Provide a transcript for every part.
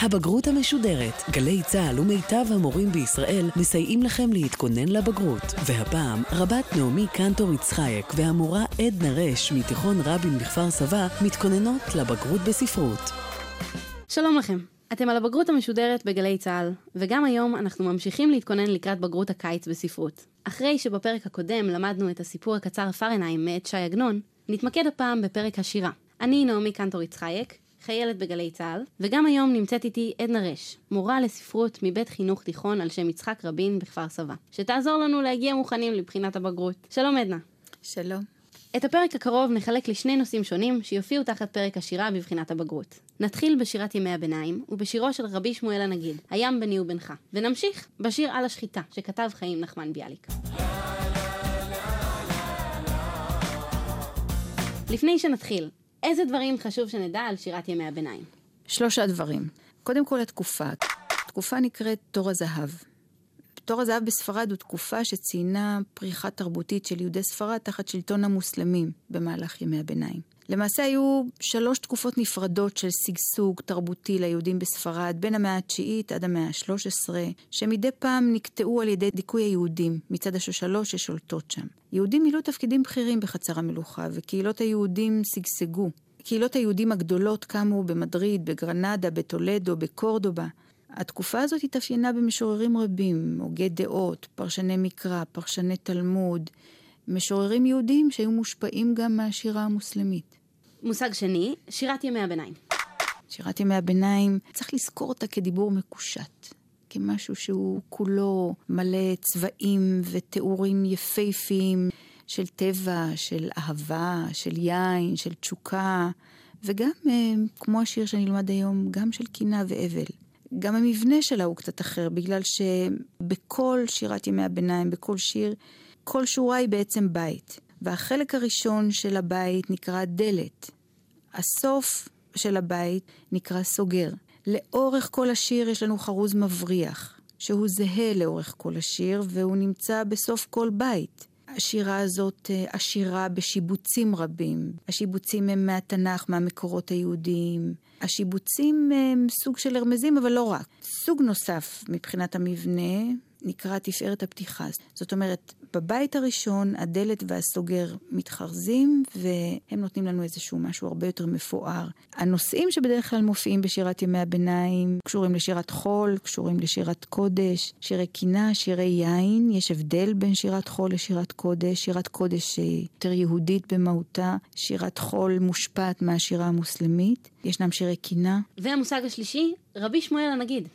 הבגרות המשודרת. גלי צה"ל ומיטב המורים בישראל מסייעים לכם להתכונן לבגרות. והפעם, רבת נעמי קנטור יצחייק והמורה עדנה רש מתיכון רבין בכפר סבא מתכוננות לבגרות בספרות. שלום לכם. אתם על הבגרות המשודרת בגלי צה"ל, וגם היום אנחנו ממשיכים להתכונן לקראת בגרות הקיץ בספרות. אחרי שבפרק הקודם למדנו את הסיפור הקצר פרנהיים מאת ש"י עגנון, נתמקד הפעם בפרק השירה. אני נעמי קנטור יצחייק, חיילת בגלי צה"ל, וגם היום נמצאת איתי עדנה רש, מורה לספרות מבית חינוך תיכון על שם יצחק רבין בכפר סבא, שתעזור לנו להגיע מוכנים לבחינת הבגרות. שלום עדנה. שלום. את הפרק הקרוב נחלק לשני נושאים שונים שיופיעו תחת פרק השירה בבחינת הבגרות. נתחיל בשירת ימי הביניים ובשירו של רבי שמואל הנגיד, הים בני ובנך, ונמשיך בשיר על השחיטה שכתב חיים נחמן ביאליק. לפני שנתחיל, איזה דברים חשוב שנדע על שירת ימי הביניים? שלושה דברים. קודם כל התקופה. התקופה נקראת תור הזהב. תור הזהב בספרד הוא תקופה שציינה פריחה תרבותית של יהודי ספרד תחת שלטון המוסלמים במהלך ימי הביניים. למעשה היו שלוש תקופות נפרדות של שגשוג תרבותי ליהודים בספרד, בין המאה התשיעית עד המאה ה-13, שמדי פעם נקטעו על ידי דיכוי היהודים מצד השושלות ששולטות שם. יהודים מילאו תפקידים בכירים בחצר המלוכה, וקהילות היהודים שגשגו. קהילות היהודים הגדולות קמו במדריד, בגרנדה, בטולדו, בקורדובה. התקופה הזאת התאפיינה במשוררים רבים, הוגי דעות, פרשני מקרא, פרשני תלמוד, משוררים יהודים שהיו מושפעים גם מהשירה המוסלמית. מושג שני, שירת ימי הביניים. שירת ימי הביניים, צריך לזכור אותה כדיבור מקושט. כמשהו שהוא כולו מלא צבעים ותיאורים יפהפיים של טבע, של אהבה, של יין, של תשוקה, וגם, אה, כמו השיר שנלמד היום, גם של קינה ואבל. גם המבנה שלה הוא קצת אחר, בגלל שבכל שירת ימי הביניים, בכל שיר, כל שורה היא בעצם בית. והחלק הראשון של הבית נקרא דלת. הסוף של הבית נקרא סוגר. לאורך כל השיר יש לנו חרוז מבריח, שהוא זהה לאורך כל השיר, והוא נמצא בסוף כל בית. השירה הזאת אה, עשירה בשיבוצים רבים. השיבוצים הם מהתנ"ך, מהמקורות היהודיים. השיבוצים הם סוג של הרמזים, אבל לא רק. סוג נוסף מבחינת המבנה נקרא תפארת הפתיחה. זאת אומרת, בבית הראשון הדלת והסוגר מתחרזים והם נותנים לנו איזשהו משהו הרבה יותר מפואר. הנושאים שבדרך כלל מופיעים בשירת ימי הביניים קשורים לשירת חול, קשורים לשירת קודש, שירי קינה, שירי יין. יש הבדל בין שירת חול לשירת קודש. שירת קודש יותר יהודית במהותה, שירת חול מושפעת מהשירה המוסלמית. ישנם שירי קינה. והמושג השלישי, רבי שמואל הנגיד.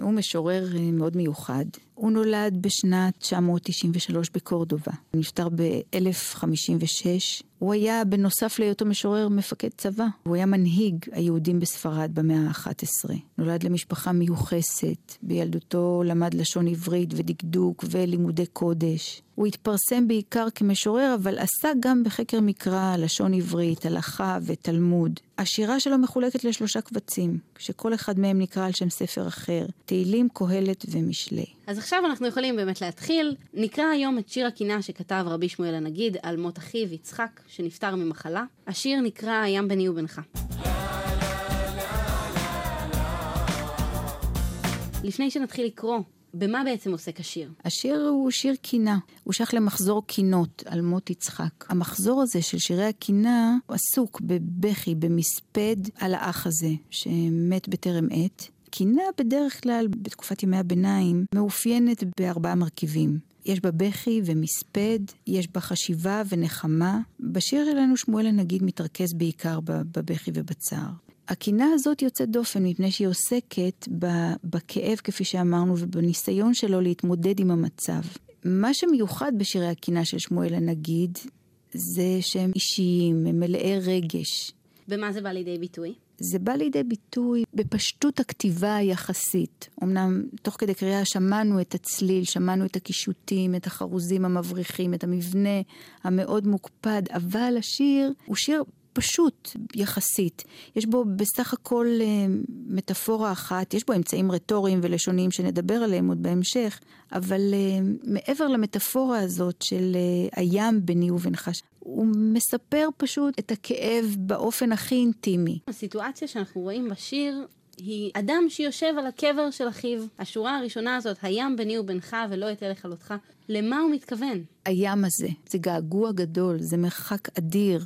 הוא משורר אה, מאוד מיוחד. הוא נולד בשנת 993 בקורדובה. הוא נפטר ב-1056. הוא היה, בנוסף להיותו משורר, מפקד צבא. הוא היה מנהיג היהודים בספרד במאה ה-11. נולד למשפחה מיוחסת. בילדותו למד לשון עברית ודקדוק ולימודי קודש. הוא התפרסם בעיקר כמשורר, אבל עסק גם בחקר מקרא, לשון עברית, הלכה ותלמוד. השירה שלו מחולקת לשלושה קבצים, שכל אחד מהם נקרא על שם ספר אחר, תהילים, קהלת ומשלי. אז עכשיו אנחנו יכולים באמת להתחיל. נקרא היום את שיר הקינה שכתב רבי שמואל הנגיד על מות אחיו יצחק, שנפטר ממחלה. השיר נקרא "הים בני ובנך". לפני שנתחיל לקרוא, במה בעצם עוסק השיר? השיר הוא שיר קינה, הוא שייך למחזור קינות על מות יצחק. המחזור הזה של שירי הקינה עסוק בבכי, במספד על האח הזה, שמת בטרם עת. קינה בדרך כלל בתקופת ימי הביניים מאופיינת בארבעה מרכיבים. יש בה בכי ומספד, יש בה חשיבה ונחמה. בשיר שלנו שמואל הנגיד מתרכז בעיקר בבכי ובצער. הקינה הזאת יוצאת דופן מפני שהיא עוסקת בכאב, כפי שאמרנו, ובניסיון שלו להתמודד עם המצב. מה שמיוחד בשירי הקינה של שמואל הנגיד, זה שהם אישיים, הם מלאי רגש. במה זה בא לידי ביטוי? זה בא לידי ביטוי בפשטות הכתיבה היחסית. אמנם תוך כדי קריאה שמענו את הצליל, שמענו את הקישוטים, את החרוזים המבריחים, את המבנה המאוד מוקפד, אבל השיר הוא שיר פשוט יחסית. יש בו בסך הכל אה, מטאפורה אחת, יש בו אמצעים רטוריים ולשוניים שנדבר עליהם עוד בהמשך, אבל אה, מעבר למטאפורה הזאת של אה, הים ביני ובינך, הוא מספר פשוט את הכאב באופן הכי אינטימי. הסיטואציה שאנחנו רואים בשיר היא אדם שיושב על הקבר של אחיו. השורה הראשונה הזאת, הים ביני ובינך ולא אתן לכלותך, למה הוא מתכוון? הים הזה, זה געגוע גדול, זה מרחק אדיר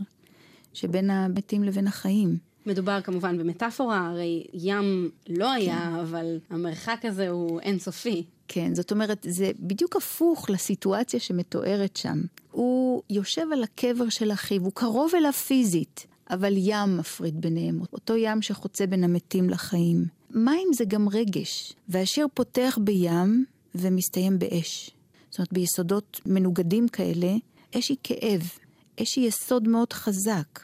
שבין המתים לבין החיים. מדובר כמובן במטאפורה, הרי ים לא היה, כן. אבל המרחק הזה הוא אינסופי. כן, זאת אומרת, זה בדיוק הפוך לסיטואציה שמתוארת שם. הוא יושב על הקבר של אחיו, הוא קרוב אליו פיזית, אבל ים מפריד ביניהם, אותו ים שחוצה בין המתים לחיים. מים זה גם רגש, והשיר פותח בים ומסתיים באש. זאת אומרת, ביסודות מנוגדים כאלה, אש היא כאב, היא יסוד מאוד חזק.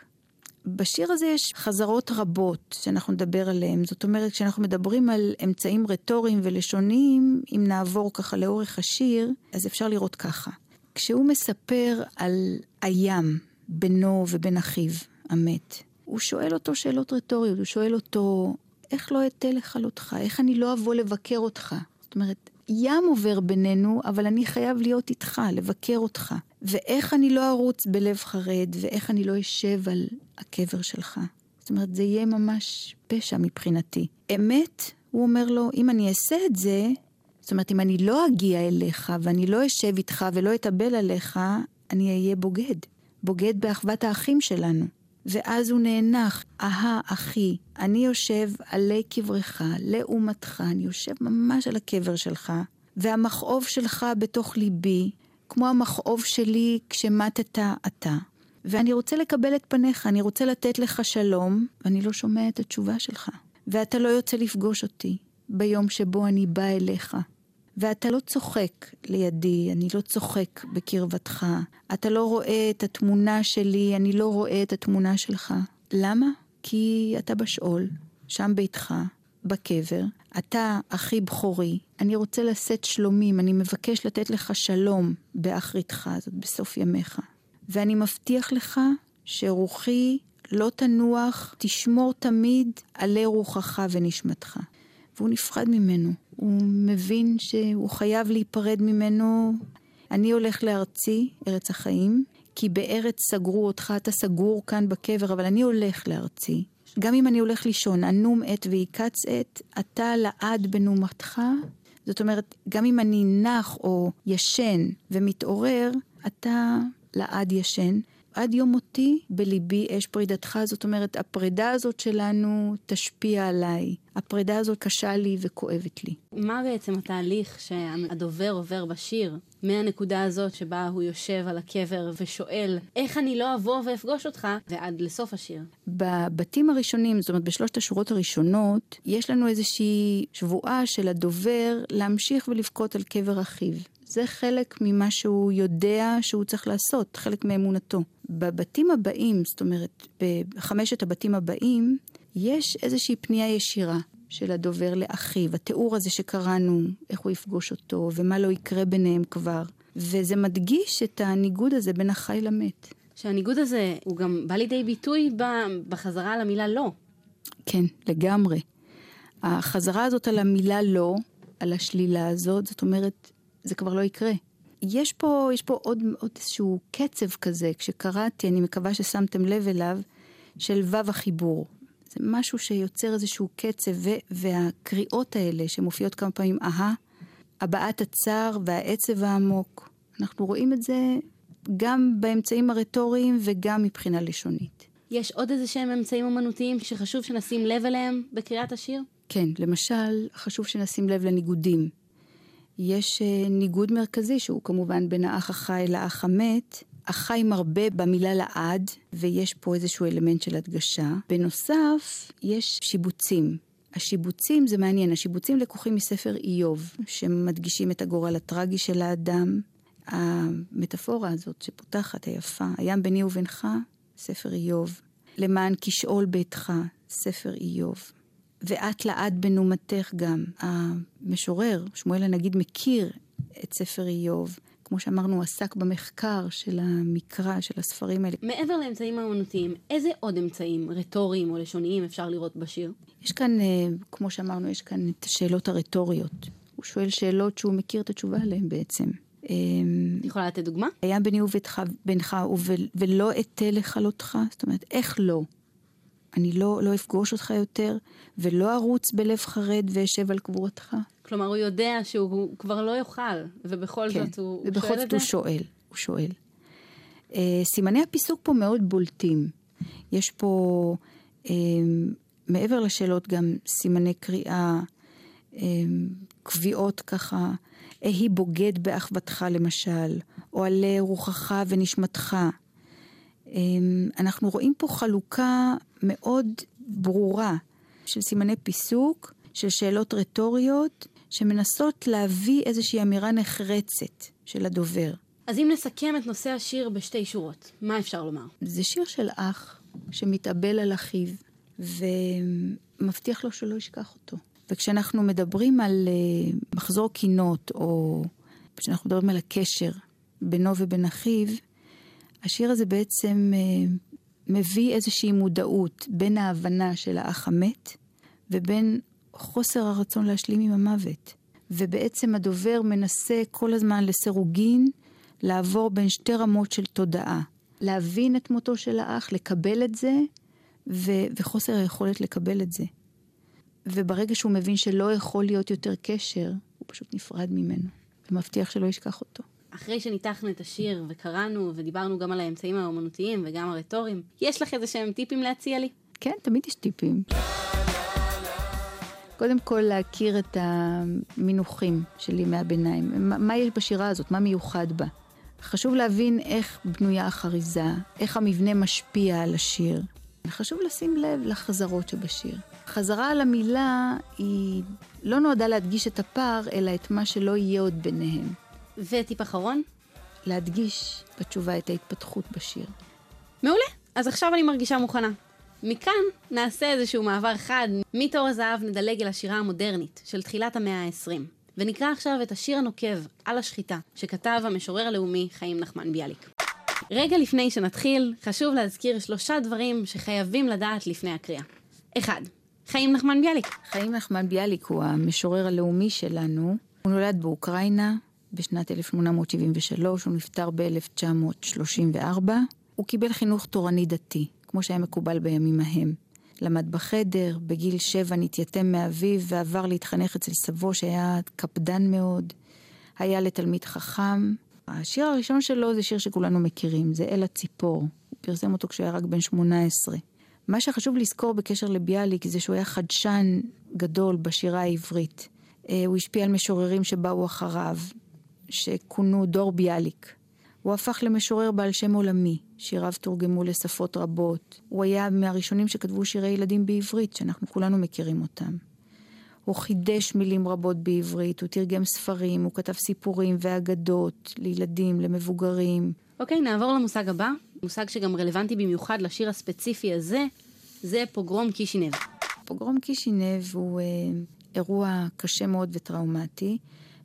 בשיר הזה יש חזרות רבות שאנחנו נדבר עליהן. זאת אומרת, כשאנחנו מדברים על אמצעים רטוריים ולשוניים, אם נעבור ככה לאורך השיר, אז אפשר לראות ככה. כשהוא מספר על הים בינו ובין אחיו המת, הוא שואל אותו שאלות רטוריות, הוא שואל אותו, איך לא אתן לכלותך? איך אני לא אבוא לבקר אותך? זאת אומרת, ים עובר בינינו, אבל אני חייב להיות איתך, לבקר אותך. ואיך אני לא ארוץ בלב חרד, ואיך אני לא אשב על הקבר שלך. זאת אומרת, זה יהיה ממש פשע מבחינתי. אמת, הוא אומר לו, אם אני אעשה את זה, זאת אומרת, אם אני לא אגיע אליך, ואני לא אשב איתך ולא אתאבל עליך, אני אהיה בוגד. בוגד באחוות האחים שלנו. ואז הוא נאנח, אהה, אחי, אני יושב עלי קברך, לעומתך, אני יושב ממש על הקבר שלך, והמכאוב שלך בתוך ליבי, כמו המכאוב שלי כשמטת אתה. ואני רוצה לקבל את פניך, אני רוצה לתת לך שלום, ואני לא שומע את התשובה שלך. ואתה לא יוצא לפגוש אותי ביום שבו אני בא אליך. ואתה לא צוחק לידי, אני לא צוחק בקרבתך. אתה לא רואה את התמונה שלי, אני לא רואה את התמונה שלך. למה? כי אתה בשאול, שם ביתך, בקבר. אתה אחי בכורי, אני רוצה לשאת שלומים, אני מבקש לתת לך שלום באחריתך, זאת בסוף ימיך. ואני מבטיח לך שרוחי לא תנוח, תשמור תמיד עלי רוחך ונשמתך. והוא נפרד ממנו. הוא מבין שהוא חייב להיפרד ממנו. אני הולך לארצי, ארץ החיים, כי בארץ סגרו אותך, אתה סגור כאן בקבר, אבל אני הולך לארצי. גם אם אני הולך לישון, אנום עת ויקץ עת, אתה לעד בנומתך. זאת אומרת, גם אם אני נח או ישן ומתעורר, אתה לעד ישן. עד יום מותי בליבי אש פרידתך, זאת אומרת, הפרידה הזאת שלנו תשפיע עליי. הפרידה הזאת קשה לי וכואבת לי. מה בעצם התהליך שהדובר עובר בשיר, מהנקודה הזאת שבה הוא יושב על הקבר ושואל, איך אני לא אבוא ואפגוש אותך, ועד לסוף השיר? בבתים הראשונים, זאת אומרת, בשלושת השורות הראשונות, יש לנו איזושהי שבועה של הדובר להמשיך ולבכות על קבר אחיו. זה חלק ממה שהוא יודע שהוא צריך לעשות, חלק מאמונתו. בבתים הבאים, זאת אומרת, בחמשת הבתים הבאים, יש איזושהי פנייה ישירה של הדובר לאחיו, התיאור הזה שקראנו, איך הוא יפגוש אותו, ומה לא יקרה ביניהם כבר. וזה מדגיש את הניגוד הזה בין החי למת. שהניגוד הזה, הוא גם בא לידי ביטוי בחזרה על המילה לא. כן, לגמרי. החזרה הזאת על המילה לא, על השלילה הזאת, זאת אומרת, זה כבר לא יקרה. יש פה, יש פה עוד, עוד איזשהו קצב כזה, כשקראתי, אני מקווה ששמתם לב אליו, של וו החיבור. זה משהו שיוצר איזשהו קצב, ו, והקריאות האלה שמופיעות כמה פעמים, אהה, הבעת הצער והעצב העמוק. אנחנו רואים את זה גם באמצעים הרטוריים וגם מבחינה לשונית. יש עוד איזה שהם אמצעים אומנותיים שחשוב שנשים לב אליהם בקריאת השיר? כן, למשל, חשוב שנשים לב לניגודים. יש אה, ניגוד מרכזי שהוא כמובן בין האח החי לאח המת. החי מרבה במילה לעד, ויש פה איזשהו אלמנט של הדגשה. בנוסף, יש שיבוצים. השיבוצים זה מעניין, השיבוצים לקוחים מספר איוב, שמדגישים את הגורל הטרגי של האדם. המטאפורה הזאת שפותחת, היפה, הים ביני ובינך, ספר איוב. למען כשאול ביתך, ספר איוב. ואת לעד בנומתך גם. המשורר, שמואל הנגיד, מכיר את ספר איוב. כמו שאמרנו, עסק במחקר של המקרא, של הספרים האלה. מעבר לאמצעים האמנותיים, איזה עוד אמצעים רטוריים או לשוניים אפשר לראות בשיר? יש כאן, אה, כמו שאמרנו, יש כאן את השאלות הרטוריות. הוא שואל שאלות שהוא מכיר את התשובה עליהן בעצם. את אמ, יכולה לתת דוגמה? היה ביני ובינך ולא אתן לכלותך, זאת אומרת, איך לא? אני לא, לא אפגוש אותך יותר, ולא ארוץ בלב חרד ואשב על קבורתך. כלומר, הוא יודע שהוא כבר לא יאכל, ובכל כן, זאת הוא, ובכל הוא שואל זאת את זה? הוא שואל, הוא שואל. Uh, סימני הפיסוק פה מאוד בולטים. יש פה, uh, מעבר לשאלות, גם סימני קריאה, uh, קביעות ככה, אהי בוגד באחוותך למשל, או עלה רוחך ונשמתך. Um, אנחנו רואים פה חלוקה מאוד ברורה של סימני פיסוק, של שאלות רטוריות, שמנסות להביא איזושהי אמירה נחרצת של הדובר. אז אם נסכם את נושא השיר בשתי שורות, מה אפשר לומר? זה שיר של אח שמתאבל על אחיו ומבטיח לו שלא ישכח אותו. וכשאנחנו מדברים על uh, מחזור קינות, או כשאנחנו מדברים על הקשר בינו ובין אחיו, השיר הזה בעצם uh, מביא איזושהי מודעות בין ההבנה של האח המת ובין חוסר הרצון להשלים עם המוות. ובעצם הדובר מנסה כל הזמן לסירוגין לעבור בין שתי רמות של תודעה. להבין את מותו של האח, לקבל את זה, ו- וחוסר היכולת לקבל את זה. וברגע שהוא מבין שלא יכול להיות יותר קשר, הוא פשוט נפרד ממנו, ומבטיח שלא ישכח אותו. אחרי שניתחנו את השיר וקראנו ודיברנו גם על האמצעים האומנותיים וגם הרטוריים, יש לך איזה שהם טיפים להציע לי? כן, תמיד יש טיפים. קודם כל להכיר את המינוחים של ימי הביניים. מה, מה יש בשירה הזאת? מה מיוחד בה? חשוב להבין איך בנויה החריזה, איך המבנה משפיע על השיר. חשוב לשים לב לחזרות שבשיר. חזרה על המילה היא לא נועדה להדגיש את הפער, אלא את מה שלא יהיה עוד ביניהם. וטיפ אחרון? להדגיש בתשובה את ההתפתחות בשיר. מעולה. אז עכשיו אני מרגישה מוכנה. מכאן נעשה איזשהו מעבר חד, מתור הזהב נדלג אל השירה המודרנית של תחילת המאה ה-20. ונקרא עכשיו את השיר הנוקב, על השחיטה, שכתב המשורר הלאומי חיים נחמן ביאליק. רגע לפני שנתחיל, חשוב להזכיר שלושה דברים שחייבים לדעת לפני הקריאה. אחד, חיים נחמן ביאליק. חיים נחמן ביאליק הוא המשורר הלאומי שלנו. הוא נולד באוקראינה בשנת 1873, הוא נפטר ב-1934. הוא קיבל חינוך תורני דתי, כמו שהיה מקובל בימים ההם. למד בחדר, בגיל שבע נתייתם מאביו ועבר להתחנך אצל סבו שהיה קפדן מאוד. היה לתלמיד חכם. השיר הראשון שלו זה שיר שכולנו מכירים, זה אל הציפור. הוא פרסם אותו כשהוא היה רק בן 18. מה שחשוב לזכור בקשר לביאליק זה שהוא היה חדשן גדול בשירה העברית. הוא השפיע על משוררים שבאו אחריו, שכונו דור ביאליק. הוא הפך למשורר בעל שם עולמי, שיריו תורגמו לשפות רבות. הוא היה מהראשונים שכתבו שירי ילדים בעברית, שאנחנו כולנו מכירים אותם. הוא חידש מילים רבות בעברית, הוא תרגם ספרים, הוא כתב סיפורים ואגדות לילדים, למבוגרים. אוקיי, נעבור למושג הבא, מושג שגם רלוונטי במיוחד לשיר הספציפי הזה, זה פוגרום קישינב. פוגרום קישינב הוא אה, אירוע קשה מאוד וטראומטי.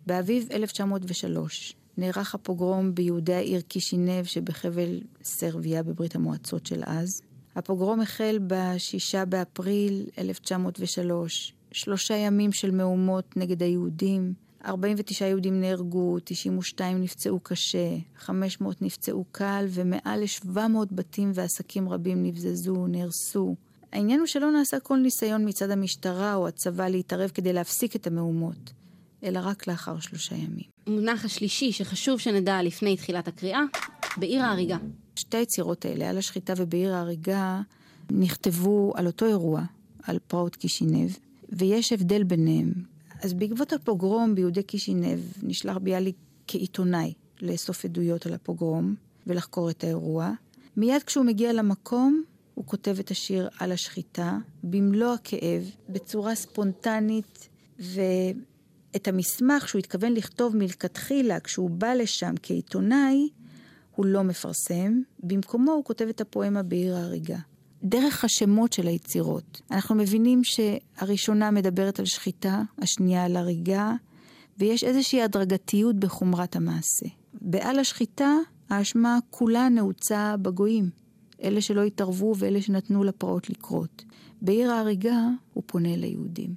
באביב 1903 נערך הפוגרום ביהודי העיר קישינב שבחבל סרביה בברית המועצות של אז. הפוגרום החל ב-6 באפריל 1903, שלושה ימים של מהומות נגד היהודים, 49 יהודים נהרגו, 92 נפצעו קשה, 500 נפצעו קל ומעל ל-700 בתים ועסקים רבים נבזזו, נהרסו. העניין הוא שלא נעשה כל ניסיון מצד המשטרה או הצבא להתערב כדי להפסיק את המהומות. אלא רק לאחר שלושה ימים. המונח השלישי שחשוב שנדע לפני תחילת הקריאה, בעיר ההריגה. שתי היצירות האלה, על השחיטה ובעיר ההריגה, נכתבו על אותו אירוע, על פרעות קישינב, ויש הבדל ביניהם. אז בעקבות הפוגרום ביהודי קישינב נשלח ביאליק כעיתונאי לאסוף עדויות על הפוגרום ולחקור את האירוע. מיד כשהוא מגיע למקום, הוא כותב את השיר על השחיטה, במלוא הכאב, בצורה ספונטנית ו... את המסמך שהוא התכוון לכתוב מלכתחילה כשהוא בא לשם כעיתונאי, הוא לא מפרסם, במקומו הוא כותב את הפואמה בעיר ההריגה. דרך השמות של היצירות, אנחנו מבינים שהראשונה מדברת על שחיטה, השנייה על הריגה, ויש איזושהי הדרגתיות בחומרת המעשה. בעל השחיטה, האשמה כולה נעוצה בגויים, אלה שלא התערבו ואלה שנתנו לפרעות לקרות. בעיר ההריגה הוא פונה ליהודים.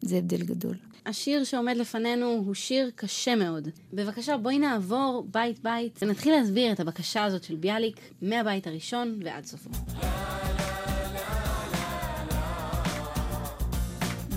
זה הבדל גדול. השיר שעומד לפנינו הוא שיר קשה מאוד. בבקשה, בואי נעבור בית בית ונתחיל להסביר את הבקשה הזאת של ביאליק מהבית הראשון ועד סופו.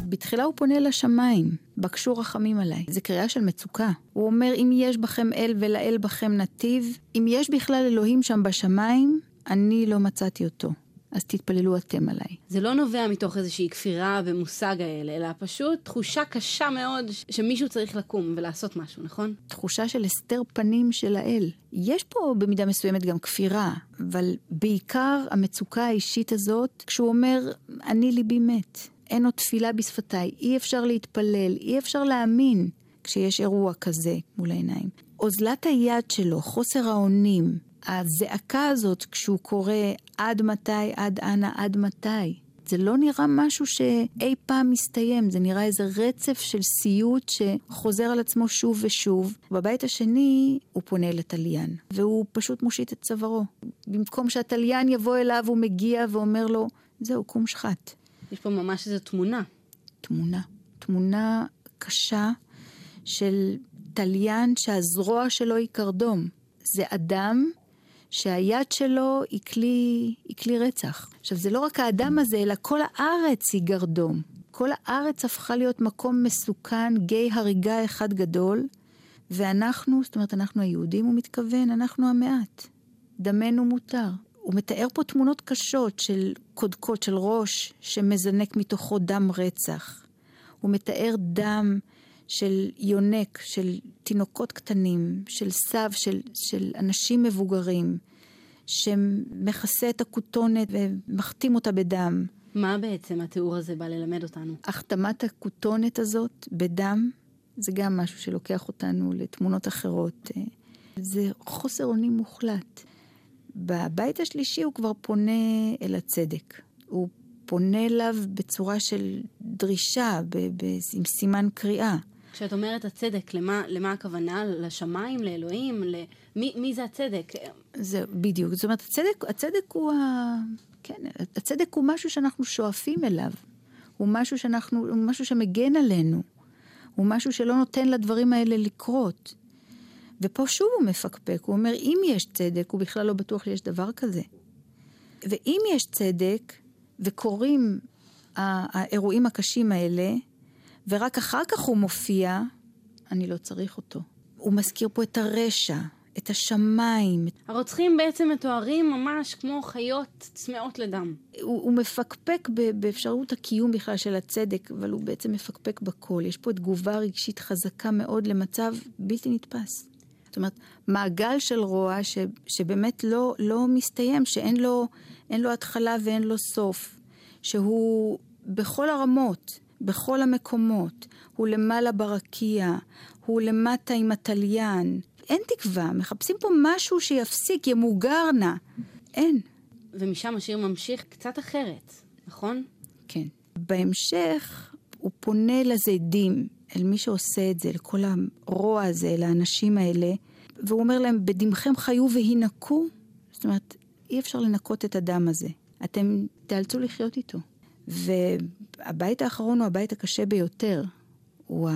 בתחילה הוא פונה לשמיים, בקשו רחמים עליי. זו קריאה של מצוקה. הוא אומר, אם יש בכם אל ולאל בכם נתיב, אם יש בכלל אלוהים שם בשמיים, אני לא מצאתי אותו. אז תתפללו אתם עליי. זה לא נובע מתוך איזושהי כפירה במושג האלה, אלא פשוט תחושה קשה מאוד שמישהו צריך לקום ולעשות משהו, נכון? תחושה של הסתר פנים של האל. יש פה במידה מסוימת גם כפירה, אבל בעיקר המצוקה האישית הזאת, כשהוא אומר, אני ליבי מת, אין עוד תפילה בשפתיי, אי אפשר להתפלל, אי אפשר להאמין כשיש אירוע כזה מול העיניים. אוזלת היד שלו, חוסר האונים, הזעקה הזאת כשהוא קורא עד מתי, עד אנה, עד מתי. זה לא נראה משהו שאי פעם מסתיים, זה נראה איזה רצף של סיוט שחוזר על עצמו שוב ושוב. בבית השני הוא פונה לתליין, והוא פשוט מושיט את צווארו. במקום שהתליין יבוא אליו, הוא מגיע ואומר לו, זהו, קום שחט. יש פה ממש איזו תמונה. תמונה. תמונה קשה של תליין שהזרוע שלו היא קרדום. זה אדם שהיד שלו היא כלי, היא כלי רצח. עכשיו, זה לא רק האדם הזה, אלא כל הארץ היא גרדום. כל הארץ הפכה להיות מקום מסוכן, גיא הריגה אחד גדול, ואנחנו, זאת אומרת, אנחנו היהודים, הוא מתכוון, אנחנו המעט. דמנו מותר. הוא מתאר פה תמונות קשות של קודקות, של ראש, שמזנק מתוכו דם רצח. הוא מתאר דם של יונק, של תינוקות קטנים, של סב, של, של אנשים מבוגרים, שמכסה את הכותונת ומכתים אותה בדם. מה בעצם התיאור הזה בא ללמד אותנו? החתמת הכותונת הזאת בדם, זה גם משהו שלוקח אותנו לתמונות אחרות. זה חוסר אונים מוחלט. בבית השלישי הוא כבר פונה אל הצדק. הוא פונה אליו בצורה של דרישה, ב- ב- עם סימן קריאה. כשאת אומרת הצדק, למה, למה הכוונה? לשמיים, לאלוהים? למי, מי זה הצדק? זה בדיוק. זאת אומרת, הצדק, הצדק הוא ה... כן, הצדק הוא משהו שאנחנו שואפים אליו. הוא משהו שאנחנו, הוא משהו שמגן עלינו. הוא משהו שלא נותן לדברים האלה לקרות. ופה שוב הוא מפקפק, הוא אומר, אם יש צדק, הוא בכלל לא בטוח שיש דבר כזה. ואם יש צדק, וקורים האירועים הקשים האלה, ורק אחר כך הוא מופיע, אני לא צריך אותו. הוא מזכיר פה את הרשע, את השמיים. הרוצחים בעצם מתוארים ממש כמו חיות צמאות לדם. הוא, הוא מפקפק באפשרות הקיום בכלל של הצדק, אבל הוא בעצם מפקפק בכל. יש פה תגובה רגשית חזקה מאוד למצב בלתי נתפס. זאת אומרת, מעגל של רוע ש, שבאמת לא, לא מסתיים, שאין לו, לו התחלה ואין לו סוף, שהוא בכל הרמות, בכל המקומות, הוא למעלה ברקיע, הוא למטה עם התליין. אין תקווה, מחפשים פה משהו שיפסיק, ימוגר נא. אין. ומשם השיר ממשיך קצת אחרת, נכון? כן. בהמשך הוא פונה לזדים, אל מי שעושה את זה, לכל הרוע הזה, לאנשים האלה, והוא אומר להם, בדמכם חיו והינקו. זאת אומרת, אי אפשר לנקות את הדם הזה. אתם תיאלצו לחיות איתו. והבית האחרון הוא הבית הקשה ביותר. הוא,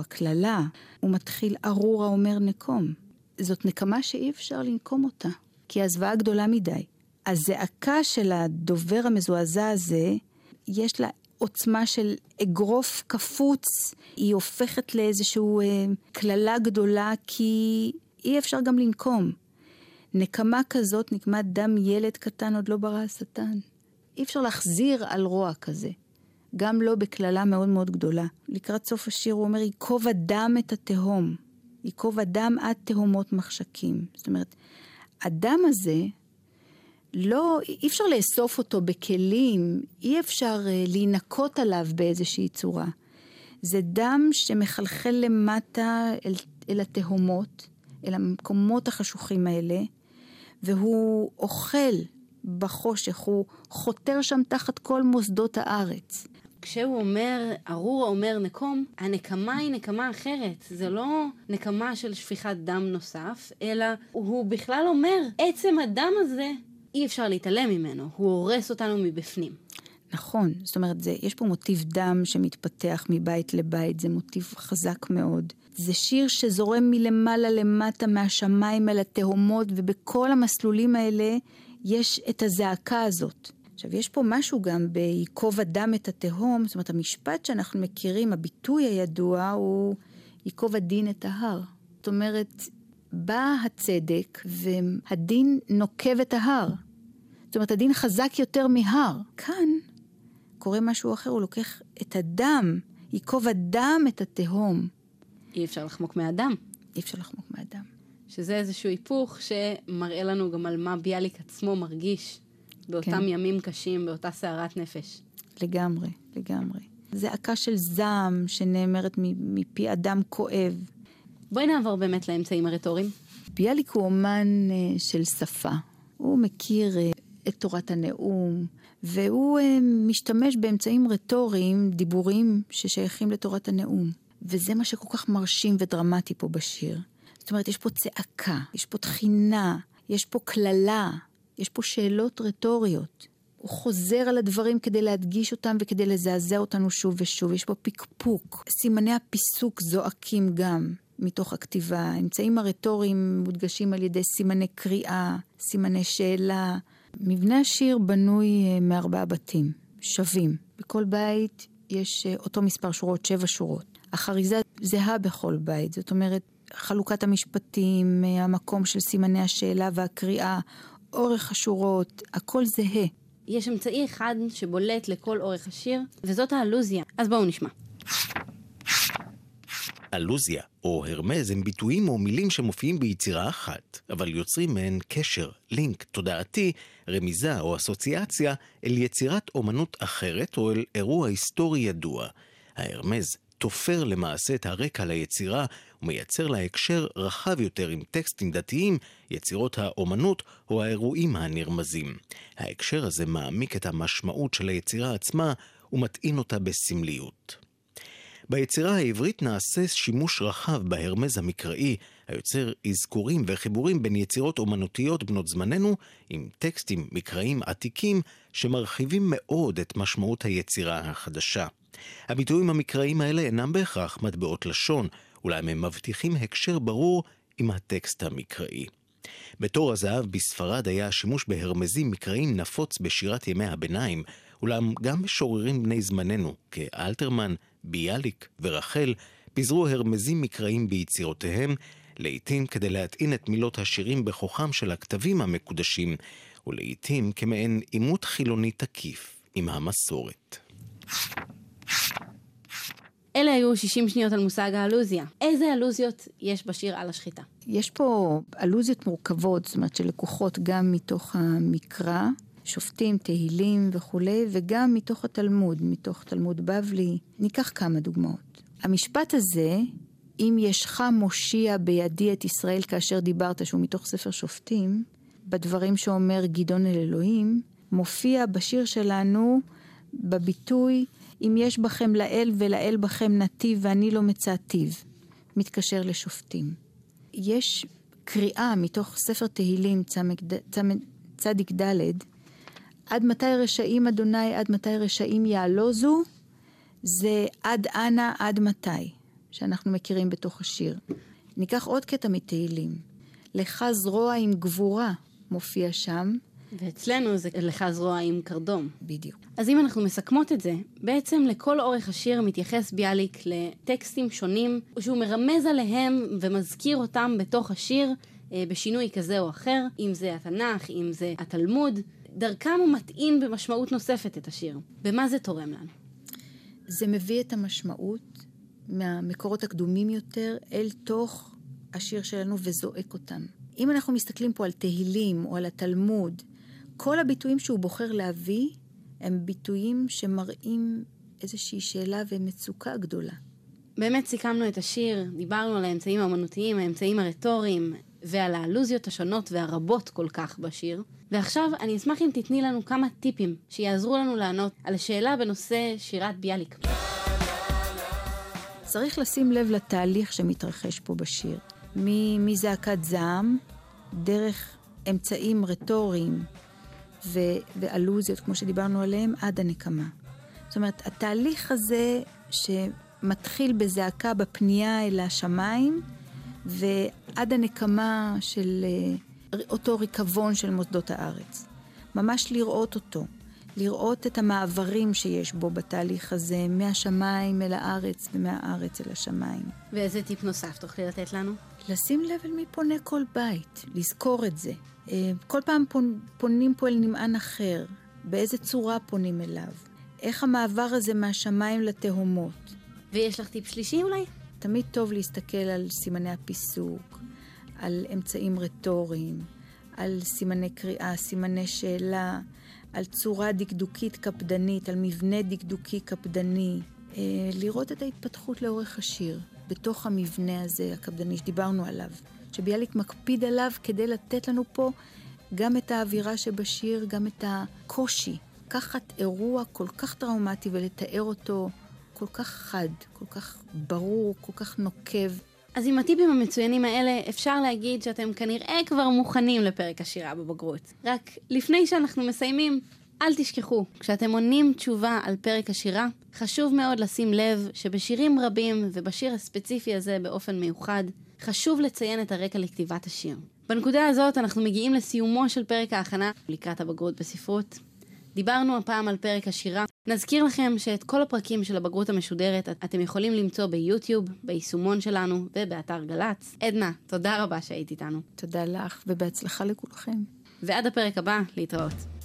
הקללה. הוא מתחיל ארורה אומר נקום. זאת נקמה שאי אפשר לנקום אותה, כי הזוועה גדולה מדי. הזעקה של הדובר המזועזע הזה, יש לה עוצמה של אגרוף קפוץ, היא הופכת לאיזושהי אה, קללה גדולה, כי אי אפשר גם לנקום. נקמה כזאת, נקמת דם ילד קטן, עוד לא ברא השטן. אי אפשר להחזיר על רוע כזה. גם לא בקללה מאוד מאוד גדולה. לקראת סוף השיר הוא אומר, ייקוב הדם את התהום. ייקוב הדם עד תהומות מחשקים. זאת אומרת, הדם הזה, לא, אי אפשר לאסוף אותו בכלים, אי אפשר uh, להינקות עליו באיזושהי צורה. זה דם שמחלחל למטה אל, אל התהומות, אל המקומות החשוכים האלה, והוא אוכל בחושך, הוא חותר שם תחת כל מוסדות הארץ. כשהוא אומר, ארור אומר נקום, הנקמה היא נקמה אחרת. זה לא נקמה של שפיכת דם נוסף, אלא הוא בכלל אומר, עצם הדם הזה, אי אפשר להתעלם ממנו, הוא הורס אותנו מבפנים. נכון, זאת אומרת, זה, יש פה מוטיב דם שמתפתח מבית לבית, זה מוטיב חזק מאוד. זה שיר שזורם מלמעלה למטה, מהשמיים אל התהומות, ובכל המסלולים האלה יש את הזעקה הזאת, עכשיו, יש פה משהו גם ב"ייקוב אדם את התהום", זאת אומרת, המשפט שאנחנו מכירים, הביטוי הידוע הוא ייקוב הדין את ההר. זאת אומרת, בא הצדק והדין נוקב את ההר. זאת אומרת, הדין חזק יותר מהר. כאן קורה משהו אחר, הוא לוקח את הדם, ייקוב הדם את התהום. אי אפשר לחמוק מהדם. אי אפשר לחמוק מהדם. שזה איזשהו היפוך שמראה לנו גם על מה ביאליק עצמו מרגיש באותם כן. ימים קשים, באותה סערת נפש. לגמרי, לגמרי. זעקה של זעם שנאמרת מפי אדם כואב. בואי נעבור באמת לאמצעים הרטוריים. ביאליק הוא אומן אה, של שפה. הוא מכיר אה, את תורת הנאום, והוא אה, משתמש באמצעים רטוריים, דיבורים ששייכים לתורת הנאום. וזה מה שכל כך מרשים ודרמטי פה בשיר. זאת אומרת, יש פה צעקה, יש פה תחינה, יש פה קללה, יש פה שאלות רטוריות. הוא חוזר על הדברים כדי להדגיש אותם וכדי לזעזע אותנו שוב ושוב. יש פה פקפוק. סימני הפיסוק זועקים גם מתוך הכתיבה. האמצעים הרטוריים מודגשים על ידי סימני קריאה, סימני שאלה. מבנה השיר בנוי אה, מארבעה בתים, שווים. בכל בית יש אה, אותו מספר שורות, שבע שורות. החריזה זהה בכל בית, זאת אומרת, חלוקת המשפטים, אה, המקום של סימני השאלה והקריאה, אורך השורות, הכל זהה. יש אמצעי אחד שבולט לכל אורך השיר, וזאת האלוזיה. אז בואו נשמע. אלוזיה או הרמז הם ביטויים או מילים שמופיעים ביצירה אחת, אבל יוצרים מהן קשר, לינק תודעתי, רמיזה או אסוציאציה אל יצירת אומנות אחרת או אל אירוע היסטורי ידוע. ההרמז תופר למעשה את הרקע ליצירה ומייצר לה הקשר רחב יותר עם טקסטים דתיים, יצירות האומנות או האירועים הנרמזים. ההקשר הזה מעמיק את המשמעות של היצירה עצמה ומטעין אותה בסמליות. ביצירה העברית נעשה שימוש רחב בהרמז המקראי, היוצר אזכורים וחיבורים בין יצירות אומנותיות בנות זמננו, עם טקסטים מקראיים עתיקים שמרחיבים מאוד את משמעות היצירה החדשה. הביטויים המקראיים האלה אינם בהכרח מטבעות לשון, אולם הם מבטיחים הקשר ברור עם הטקסט המקראי. בתור הזהב בספרד היה השימוש בהרמזים מקראיים נפוץ בשירת ימי הביניים, אולם גם משוררים בני זמננו, כאלתרמן, ביאליק ורחל, פיזרו הרמזים מקראיים ביצירותיהם, לעתים כדי להטעין את מילות השירים בכוחם של הכתבים המקודשים, ולעתים כמעין עימות חילוני תקיף עם המסורת. אלה היו 60 שניות על מושג האלוזיה. איזה אלוזיות יש בשיר על השחיטה? יש פה אלוזיות מורכבות, זאת אומרת שלקוחות גם מתוך המקרא, שופטים, תהילים וכולי, וגם מתוך התלמוד, מתוך תלמוד בבלי. ניקח כמה דוגמאות. המשפט הזה, אם ישך מושיע בידי את ישראל כאשר דיברת, שהוא מתוך ספר שופטים, בדברים שאומר גדעון אל אלוהים, מופיע בשיר שלנו בביטוי אם יש בכם לאל ולאל בכם נתיב ואני לא מצאתיו, מתקשר לשופטים. יש קריאה מתוך ספר תהילים צדיק ד', עד מתי רשעים אדוני, עד מתי רשעים יעלוזו, זה עד אנה, עד מתי, שאנחנו מכירים בתוך השיר. ניקח עוד קטע מתהילים. לך זרוע עם גבורה מופיע שם, ואצלנו זה לך זרוע עם קרדום. בדיוק. אז אם אנחנו מסכמות את זה, בעצם לכל אורך השיר מתייחס ביאליק לטקסטים שונים, שהוא מרמז עליהם ומזכיר אותם בתוך השיר אה, בשינוי כזה או אחר, אם זה התנ"ך, אם זה התלמוד. דרכם הוא מטעין במשמעות נוספת את השיר. במה זה תורם לנו? זה מביא את המשמעות מהמקורות הקדומים יותר אל תוך השיר שלנו וזועק אותם. אם אנחנו מסתכלים פה על תהילים או על התלמוד, כל הביטויים שהוא בוחר להביא הם ביטויים שמראים איזושהי שאלה ומצוקה גדולה. באמת סיכמנו את השיר, דיברנו על האמצעים האמנותיים, האמצעים הרטוריים, ועל האלוזיות השונות והרבות כל כך בשיר. ועכשיו אני אשמח אם תתני לנו כמה טיפים שיעזרו לנו לענות על השאלה בנושא שירת ביאליק. צריך לשים לב לתהליך שמתרחש פה בשיר. מזעקת זעם, דרך אמצעים רטוריים ואלוזיות, כמו שדיברנו עליהם, עד הנקמה. זאת אומרת, התהליך הזה שמתחיל בזעקה בפנייה אל השמיים, ועד הנקמה של אה, אותו ריקבון של מוסדות הארץ. ממש לראות אותו, לראות את המעברים שיש בו בתהליך הזה, מהשמיים אל הארץ ומהארץ אל השמיים. ואיזה טיפ נוסף תוכלי לתת לנו? לשים לב אל מי פונה כל בית, לזכור את זה. אה, כל פעם פונים פה אל נמען אחר, באיזה צורה פונים אליו, איך המעבר הזה מהשמיים לתהומות. ויש לך טיפ שלישי אולי? תמיד טוב להסתכל על סימני הפיסוק, על אמצעים רטוריים, על סימני קריאה, סימני שאלה, על צורה דקדוקית קפדנית, על מבנה דקדוקי קפדני. אה, לראות את ההתפתחות לאורך השיר, בתוך המבנה הזה הקפדני שדיברנו עליו, שביאליק מקפיד עליו כדי לתת לנו פה גם את האווירה שבשיר, גם את הקושי. לקחת אירוע כל כך טראומטי ולתאר אותו כל כך חד, כל כך ברור, כל כך נוקב. אז עם הטיפים המצוינים האלה, אפשר להגיד שאתם כנראה כבר מוכנים לפרק השירה בבגרות. רק לפני שאנחנו מסיימים, אל תשכחו, כשאתם עונים תשובה על פרק השירה, חשוב מאוד לשים לב שבשירים רבים, ובשיר הספציפי הזה באופן מיוחד, חשוב לציין את הרקע לכתיבת השיר. בנקודה הזאת אנחנו מגיעים לסיומו של פרק ההכנה לקראת הבגרות בספרות. דיברנו הפעם על פרק השירה. נזכיר לכם שאת כל הפרקים של הבגרות המשודרת אתם יכולים למצוא ביוטיוב, ביישומון שלנו ובאתר גל"צ. עדנה, תודה רבה שהיית איתנו. תודה לך ובהצלחה לכולכם. ועד הפרק הבא, להתראות.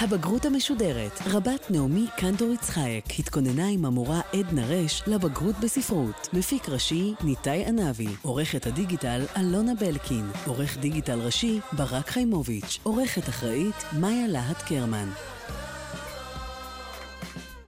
הבגרות המשודרת, רבת נעמי קנטור יצחייק, התכוננה עם המורה עדנה רש לבגרות בספרות. מפיק ראשי, ניתאי ענבי. עורכת הדיגיטל, אלונה בלקין. עורך דיגיטל ראשי, ברק חיימוביץ'. עורכת אחראית, מאיה להט קרמן.